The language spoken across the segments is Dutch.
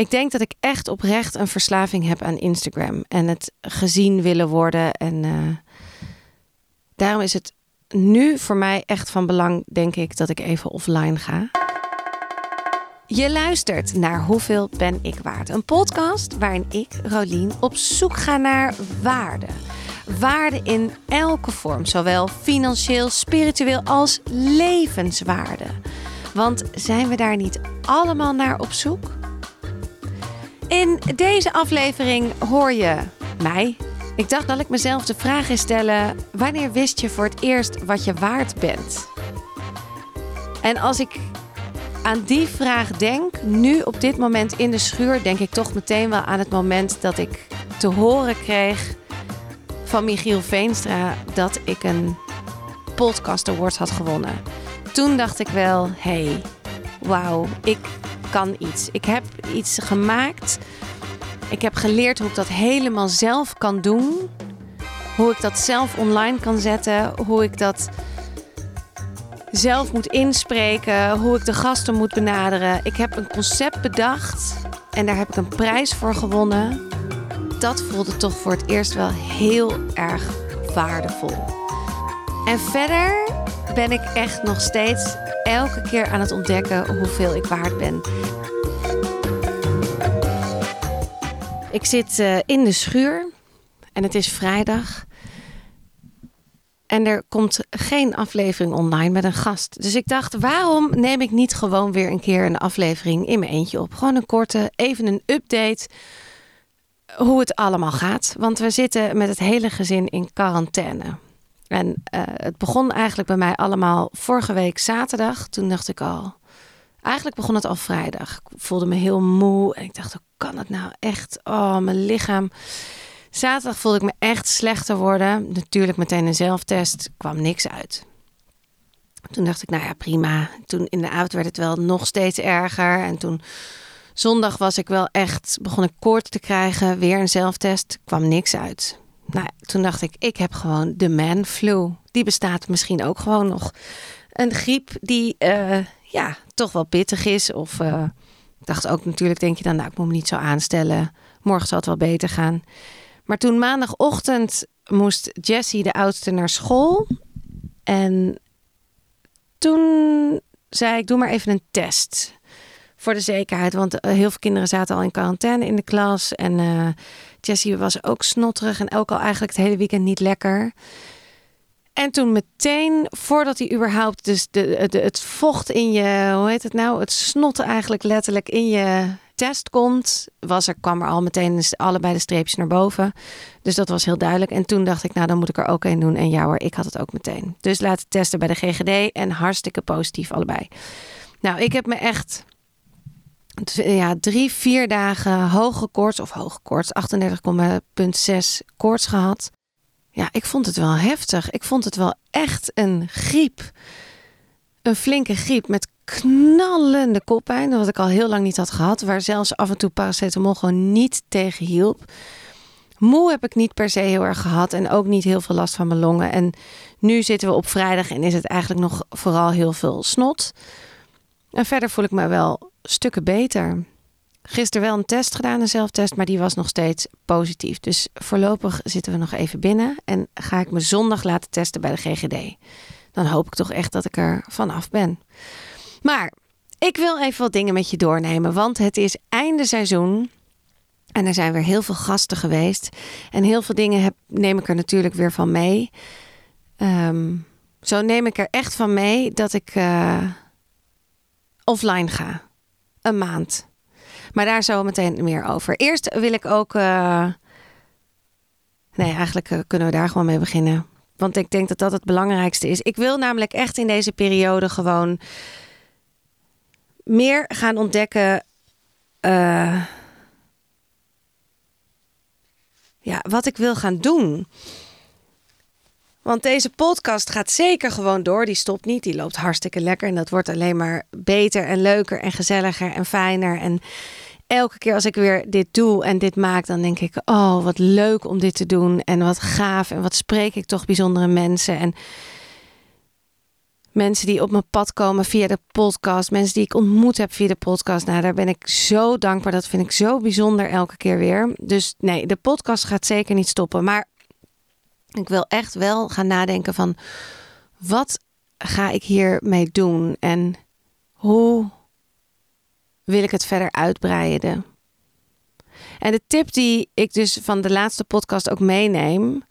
Ik denk dat ik echt oprecht een verslaving heb aan Instagram en het gezien willen worden. En uh, daarom is het nu voor mij echt van belang, denk ik, dat ik even offline ga. Je luistert naar Hoeveel ben ik waard? Een podcast waarin ik, Rolien, op zoek ga naar waarde. Waarde in elke vorm, zowel financieel, spiritueel als levenswaarde. Want zijn we daar niet allemaal naar op zoek? In deze aflevering hoor je mij. Ik dacht dat ik mezelf de vraag ga stellen: wanneer wist je voor het eerst wat je waard bent? En als ik aan die vraag denk, nu op dit moment in de schuur, denk ik toch meteen wel aan het moment dat ik te horen kreeg van Michiel Veenstra dat ik een podcast award had gewonnen. Toen dacht ik wel, hey, wauw, ik kan iets. Ik heb iets gemaakt. Ik heb geleerd hoe ik dat helemaal zelf kan doen. Hoe ik dat zelf online kan zetten. Hoe ik dat zelf moet inspreken. Hoe ik de gasten moet benaderen. Ik heb een concept bedacht. En daar heb ik een prijs voor gewonnen. Dat voelde toch voor het eerst wel heel erg waardevol. En verder ben ik echt nog steeds elke keer aan het ontdekken hoeveel ik waard ben. Ik zit uh, in de schuur en het is vrijdag. En er komt geen aflevering online met een gast. Dus ik dacht, waarom neem ik niet gewoon weer een keer een aflevering in mijn eentje op? Gewoon een korte, even een update hoe het allemaal gaat. Want we zitten met het hele gezin in quarantaine. En uh, het begon eigenlijk bij mij allemaal vorige week zaterdag. Toen dacht ik al, eigenlijk begon het al vrijdag. Ik voelde me heel moe en ik dacht, hoe kan het nou echt? Oh, mijn lichaam. Zaterdag voelde ik me echt slechter worden. Natuurlijk meteen een zelftest, kwam niks uit. Toen dacht ik, nou ja, prima. Toen in de avond werd het wel nog steeds erger. En toen zondag was ik wel echt, begon ik koorts te krijgen. Weer een zelftest, kwam niks uit. Nou, toen dacht ik, ik heb gewoon de man flu. Die bestaat misschien ook gewoon nog. Een griep die uh, ja, toch wel pittig is. Of ik dacht ook natuurlijk, denk je dan, nou, ik moet me niet zo aanstellen. Morgen zal het wel beter gaan. Maar toen maandagochtend moest Jessie, de oudste, naar school. En toen zei ik, doe maar even een test. Voor de zekerheid, want eh, heel veel kinderen zaten al in quarantaine in de klas. En uh, Jessie was ook snotterig en ook al eigenlijk het hele weekend niet lekker. En toen meteen, voordat hij überhaupt dus de, het vocht in je, hoe heet het nou? Het snotten eigenlijk letterlijk in je test komt, was er, kwam er al meteen allebei de streepjes naar boven. Dus dat was heel duidelijk. En toen dacht ik, nou dan moet ik er ook een doen. En ja hoor, ik had het ook meteen. Dus laten testen bij de GGD en hartstikke positief allebei. Nou, ik heb me echt ja, drie, vier dagen hoge koorts of hoge koorts, 38,6 koorts gehad. Ja, ik vond het wel heftig. Ik vond het wel echt een griep. Een flinke griep met knallende koppijn, wat ik al heel lang niet had gehad, waar zelfs af en toe paracetamol gewoon niet tegen hielp. Moe heb ik niet per se heel erg gehad en ook niet heel veel last van mijn longen. En nu zitten we op vrijdag en is het eigenlijk nog vooral heel veel snot. En verder voel ik me wel stukken beter. Gisteren wel een test gedaan, een zelftest, maar die was nog steeds positief. Dus voorlopig zitten we nog even binnen en ga ik me zondag laten testen bij de GGD. Dan hoop ik toch echt dat ik er vanaf ben. Maar ik wil even wat dingen met je doornemen, want het is einde seizoen. En er zijn weer heel veel gasten geweest. En heel veel dingen heb, neem ik er natuurlijk weer van mee. Ehm, zo neem ik er echt van mee dat ik uh, offline ga. Een maand. Maar daar zo meteen meer over. Eerst wil ik ook. Uh... Nee, eigenlijk uh, kunnen we daar gewoon mee beginnen. Want ik denk dat dat het belangrijkste is. Ik wil namelijk echt in deze periode gewoon meer gaan ontdekken. Uh... Ja, wat ik wil gaan doen. Want deze podcast gaat zeker gewoon door. Die stopt niet. Die loopt hartstikke lekker. En dat wordt alleen maar beter en leuker en gezelliger en fijner. En elke keer als ik weer dit doe en dit maak, dan denk ik: oh, wat leuk om dit te doen. En wat gaaf. En wat spreek ik toch bijzondere mensen. En Mensen die op mijn pad komen via de podcast. Mensen die ik ontmoet heb via de podcast. Nou, daar ben ik zo dankbaar. Dat vind ik zo bijzonder elke keer weer. Dus nee, de podcast gaat zeker niet stoppen. Maar ik wil echt wel gaan nadenken van... wat ga ik hiermee doen? En hoe wil ik het verder uitbreiden? En de tip die ik dus van de laatste podcast ook meeneem,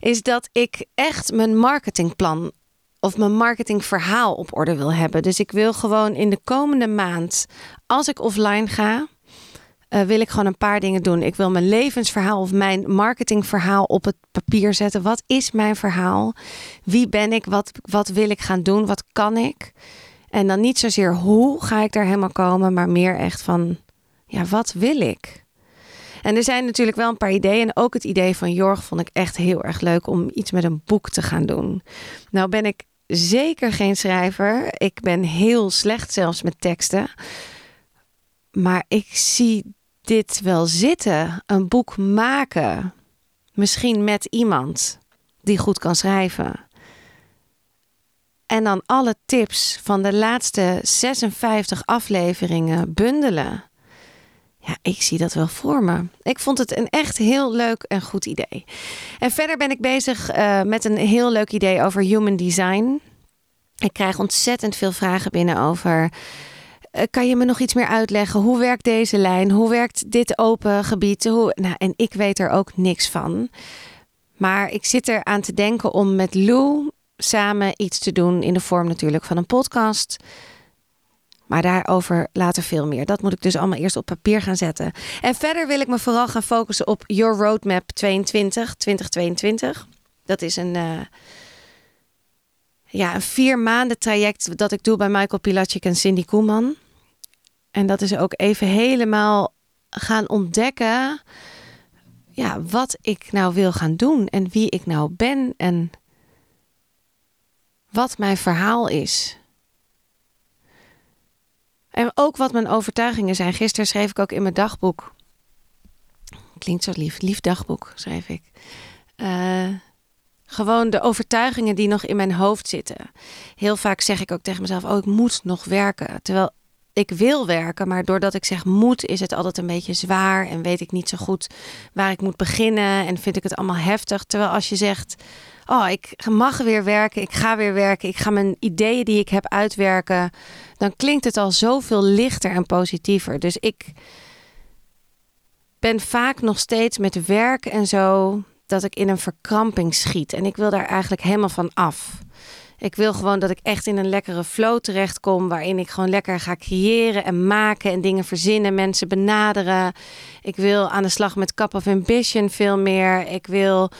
is dat ik echt mijn marketingplan of mijn marketingverhaal op orde wil hebben. Dus ik wil gewoon in de komende maand, als ik offline ga, uh, wil ik gewoon een paar dingen doen. Ik wil mijn levensverhaal of mijn marketingverhaal op het papier zetten. Wat is mijn verhaal? Wie ben ik? Wat, wat wil ik gaan doen? Wat kan ik? En dan niet zozeer hoe ga ik daar helemaal komen, maar meer echt van, ja, wat wil ik? En er zijn natuurlijk wel een paar ideeën. En ook het idee van Jorg vond ik echt heel erg leuk om iets met een boek te gaan doen. Nou ben ik zeker geen schrijver. Ik ben heel slecht zelfs met teksten. Maar ik zie dit wel zitten. Een boek maken. Misschien met iemand die goed kan schrijven. En dan alle tips van de laatste 56 afleveringen bundelen. Ja, ik zie dat wel voor me. Ik vond het een echt heel leuk en goed idee. En verder ben ik bezig uh, met een heel leuk idee over human design. Ik krijg ontzettend veel vragen binnen over. Uh, kan je me nog iets meer uitleggen? Hoe werkt deze lijn? Hoe werkt dit open gebied? Hoe... Nou, en ik weet er ook niks van. Maar ik zit er aan te denken om met Lou samen iets te doen in de vorm natuurlijk van een podcast. Maar daarover later veel meer. Dat moet ik dus allemaal eerst op papier gaan zetten. En verder wil ik me vooral gaan focussen op Your Roadmap 22, 2022. Dat is een, uh, ja, een vier maanden traject dat ik doe bij Michael Pilatschik en Cindy Koeman. En dat is ook even helemaal gaan ontdekken ja, wat ik nou wil gaan doen en wie ik nou ben en wat mijn verhaal is. En ook wat mijn overtuigingen zijn. Gisteren schreef ik ook in mijn dagboek. Klinkt zo lief. Lief dagboek schreef ik. Uh, gewoon de overtuigingen die nog in mijn hoofd zitten. Heel vaak zeg ik ook tegen mezelf: Oh, ik moet nog werken. Terwijl ik wil werken, maar doordat ik zeg moet, is het altijd een beetje zwaar en weet ik niet zo goed waar ik moet beginnen en vind ik het allemaal heftig. Terwijl als je zegt oh, ik mag weer werken, ik ga weer werken, ik ga mijn ideeën die ik heb uitwerken, dan klinkt het al zoveel lichter en positiever. Dus ik ben vaak nog steeds met werk en zo dat ik in een verkramping schiet. En ik wil daar eigenlijk helemaal van af. Ik wil gewoon dat ik echt in een lekkere flow terechtkom. Waarin ik gewoon lekker ga creëren en maken en dingen verzinnen. Mensen benaderen. Ik wil aan de slag met Cup of Ambition veel meer. Ik wil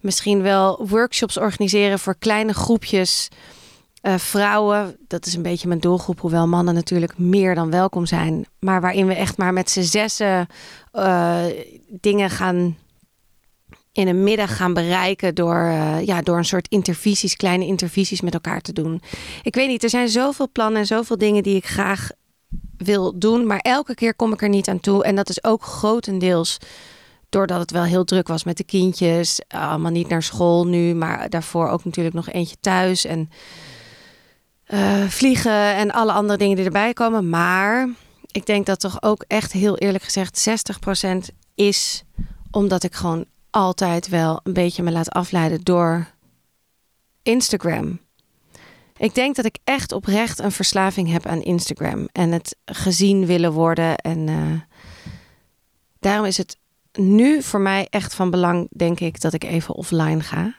misschien wel workshops organiseren voor kleine groepjes. Uh, vrouwen, dat is een beetje mijn doelgroep, hoewel mannen natuurlijk meer dan welkom zijn. Maar waarin we echt maar met z'n zessen uh, dingen gaan in een middag gaan bereiken door, uh, ja, door een soort intervisies, kleine intervisies met elkaar te doen. Ik weet niet, er zijn zoveel plannen en zoveel dingen die ik graag wil doen, maar elke keer kom ik er niet aan toe. En dat is ook grotendeels doordat het wel heel druk was met de kindjes. Allemaal niet naar school nu, maar daarvoor ook natuurlijk nog eentje thuis. En uh, vliegen en alle andere dingen die erbij komen. Maar ik denk dat toch ook echt heel eerlijk gezegd 60% is omdat ik gewoon altijd wel een beetje me laat afleiden door Instagram. Ik denk dat ik echt oprecht een verslaving heb aan Instagram en het gezien willen worden. En uh, daarom is het nu voor mij echt van belang, denk ik, dat ik even offline ga.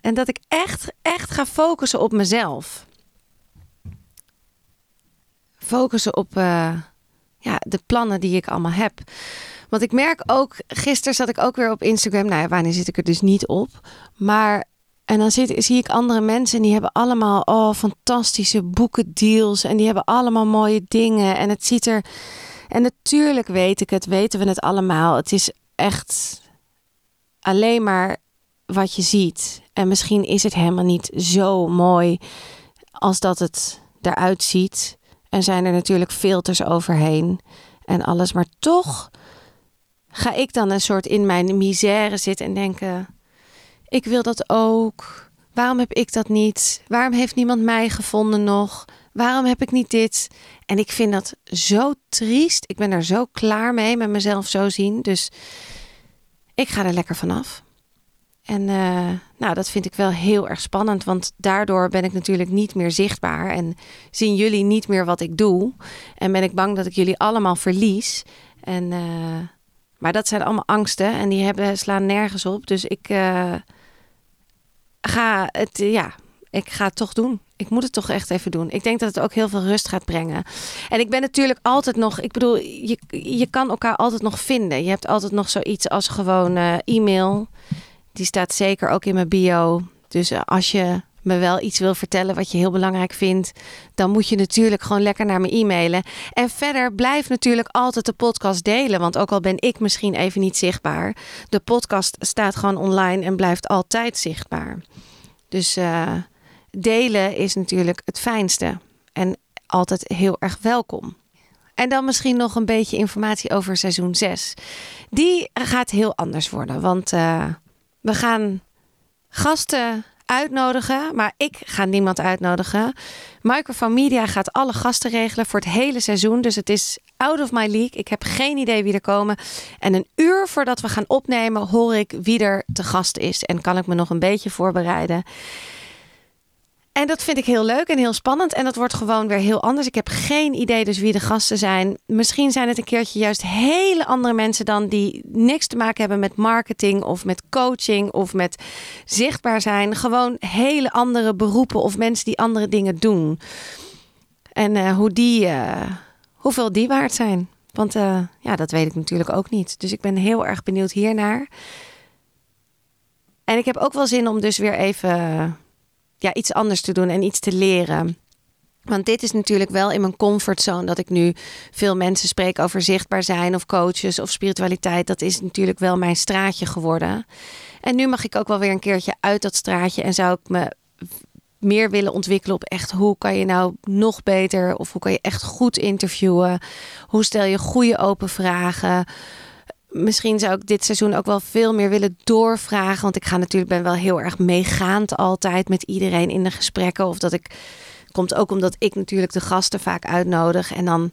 En dat ik echt, echt ga focussen op mezelf. Focussen op uh, ja, de plannen die ik allemaal heb. Want ik merk ook, gisteren zat ik ook weer op Instagram. Nou ja, wanneer zit ik er dus niet op? Maar, en dan zit, zie ik andere mensen en die hebben allemaal oh, fantastische boekendeals. En die hebben allemaal mooie dingen. En het ziet er. En natuurlijk weet ik het, weten we het allemaal. Het is echt alleen maar wat je ziet. En misschien is het helemaal niet zo mooi als dat het eruit ziet. En zijn er natuurlijk filters overheen en alles. Maar toch ga ik dan een soort in mijn misère zitten en denken: ik wil dat ook. Waarom heb ik dat niet? Waarom heeft niemand mij gevonden nog? Waarom heb ik niet dit? En ik vind dat zo triest. Ik ben er zo klaar mee met mezelf zo zien. Dus ik ga er lekker vanaf. En uh, nou, dat vind ik wel heel erg spannend, want daardoor ben ik natuurlijk niet meer zichtbaar en zien jullie niet meer wat ik doe. En ben ik bang dat ik jullie allemaal verlies. En, uh, maar dat zijn allemaal angsten en die hebben, slaan nergens op. Dus ik uh, ga het, ja, ik ga het toch doen. Ik moet het toch echt even doen. Ik denk dat het ook heel veel rust gaat brengen. En ik ben natuurlijk altijd nog, ik bedoel, je, je kan elkaar altijd nog vinden. Je hebt altijd nog zoiets als gewoon e-mail. Die staat zeker ook in mijn bio. Dus eh, als je me wel iets wil vertellen wat je heel belangrijk vindt, dan moet je natuurlijk gewoon lekker naar me e-mailen. En verder blijf natuurlijk altijd de podcast delen, want ook al ben ik misschien even niet zichtbaar, de podcast staat gewoon online en blijft altijd zichtbaar. Dus uh, delen is natuurlijk het fijnste en altijd heel erg welkom. En dan misschien nog een beetje informatie over seizoen 6. Die gaat heel anders worden, want uh, we gaan gasten uitnodigen, maar ik ga niemand uitnodigen. Microphone Media gaat alle gasten regelen voor het hele seizoen. Dus het is out of my league. Ik heb geen idee wie er komen. En een uur voordat we gaan opnemen, hoor ik wie er te gast is. En kan ik me nog een beetje voorbereiden. En dat vind ik heel leuk en heel spannend. En dat wordt gewoon weer heel anders. Ik heb geen idee dus wie de gasten zijn. Misschien zijn het een keertje juist hele andere mensen dan die niks te maken hebben met marketing of met coaching of met zichtbaar zijn. Gewoon hele andere beroepen of mensen die andere dingen doen. En uh, hoe die, uh, hoeveel die waard zijn. Want uh, ja, dat weet ik natuurlijk ook niet. Dus ik ben heel erg benieuwd hiernaar. En ik heb ook wel zin om dus weer even ja, iets anders te doen en iets te leren. Want dit is natuurlijk wel in mijn comfortzone dat ik nu veel mensen spreek over zichtbaar zijn of coaches of spiritualiteit. Dat is natuurlijk wel mijn straatje geworden. En nu mag ik ook wel weer een keertje uit dat straatje en zou ik me meer willen ontwikkelen op echt hoe kan je nou nog beter of hoe kan je echt goed interviewen? Hoe stel je goede open vragen? Misschien zou ik dit seizoen ook wel veel meer willen doorvragen. Want ik ga natuurlijk ben wel heel erg meegaand altijd met iedereen in de gesprekken. Of dat ik. Komt ook omdat ik natuurlijk de gasten vaak uitnodig. En dan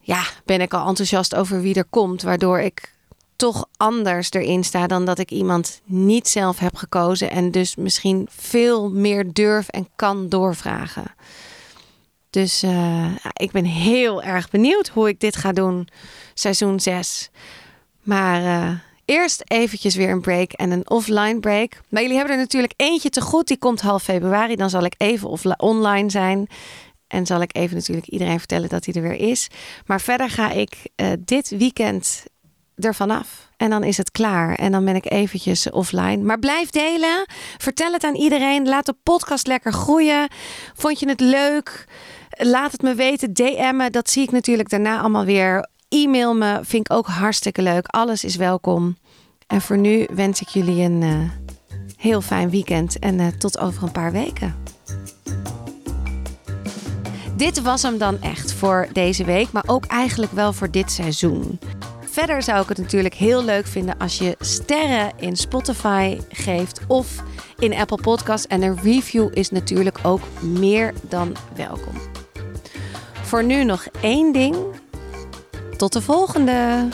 ja, ben ik al enthousiast over wie er komt. Waardoor ik toch anders erin sta dan dat ik iemand niet zelf heb gekozen. En dus misschien veel meer durf en kan doorvragen. Dus uh, ik ben heel erg benieuwd hoe ik dit ga doen. Seizoen 6. Maar uh, eerst eventjes weer een break en een offline break. Maar jullie hebben er natuurlijk eentje te goed. Die komt half februari. Dan zal ik even online zijn. En zal ik even natuurlijk iedereen vertellen dat hij er weer is. Maar verder ga ik uh, dit weekend ervan af. En dan is het klaar. En dan ben ik eventjes offline. Maar blijf delen. Vertel het aan iedereen. Laat de podcast lekker groeien. Vond je het leuk? Laat het me weten. DM'en. Dat zie ik natuurlijk daarna allemaal weer E-mail me, vind ik ook hartstikke leuk. Alles is welkom. En voor nu wens ik jullie een uh, heel fijn weekend en uh, tot over een paar weken. Dit was hem dan echt voor deze week, maar ook eigenlijk wel voor dit seizoen. Verder zou ik het natuurlijk heel leuk vinden als je sterren in Spotify geeft of in Apple Podcasts. En een review is natuurlijk ook meer dan welkom. Voor nu nog één ding tot de volgende!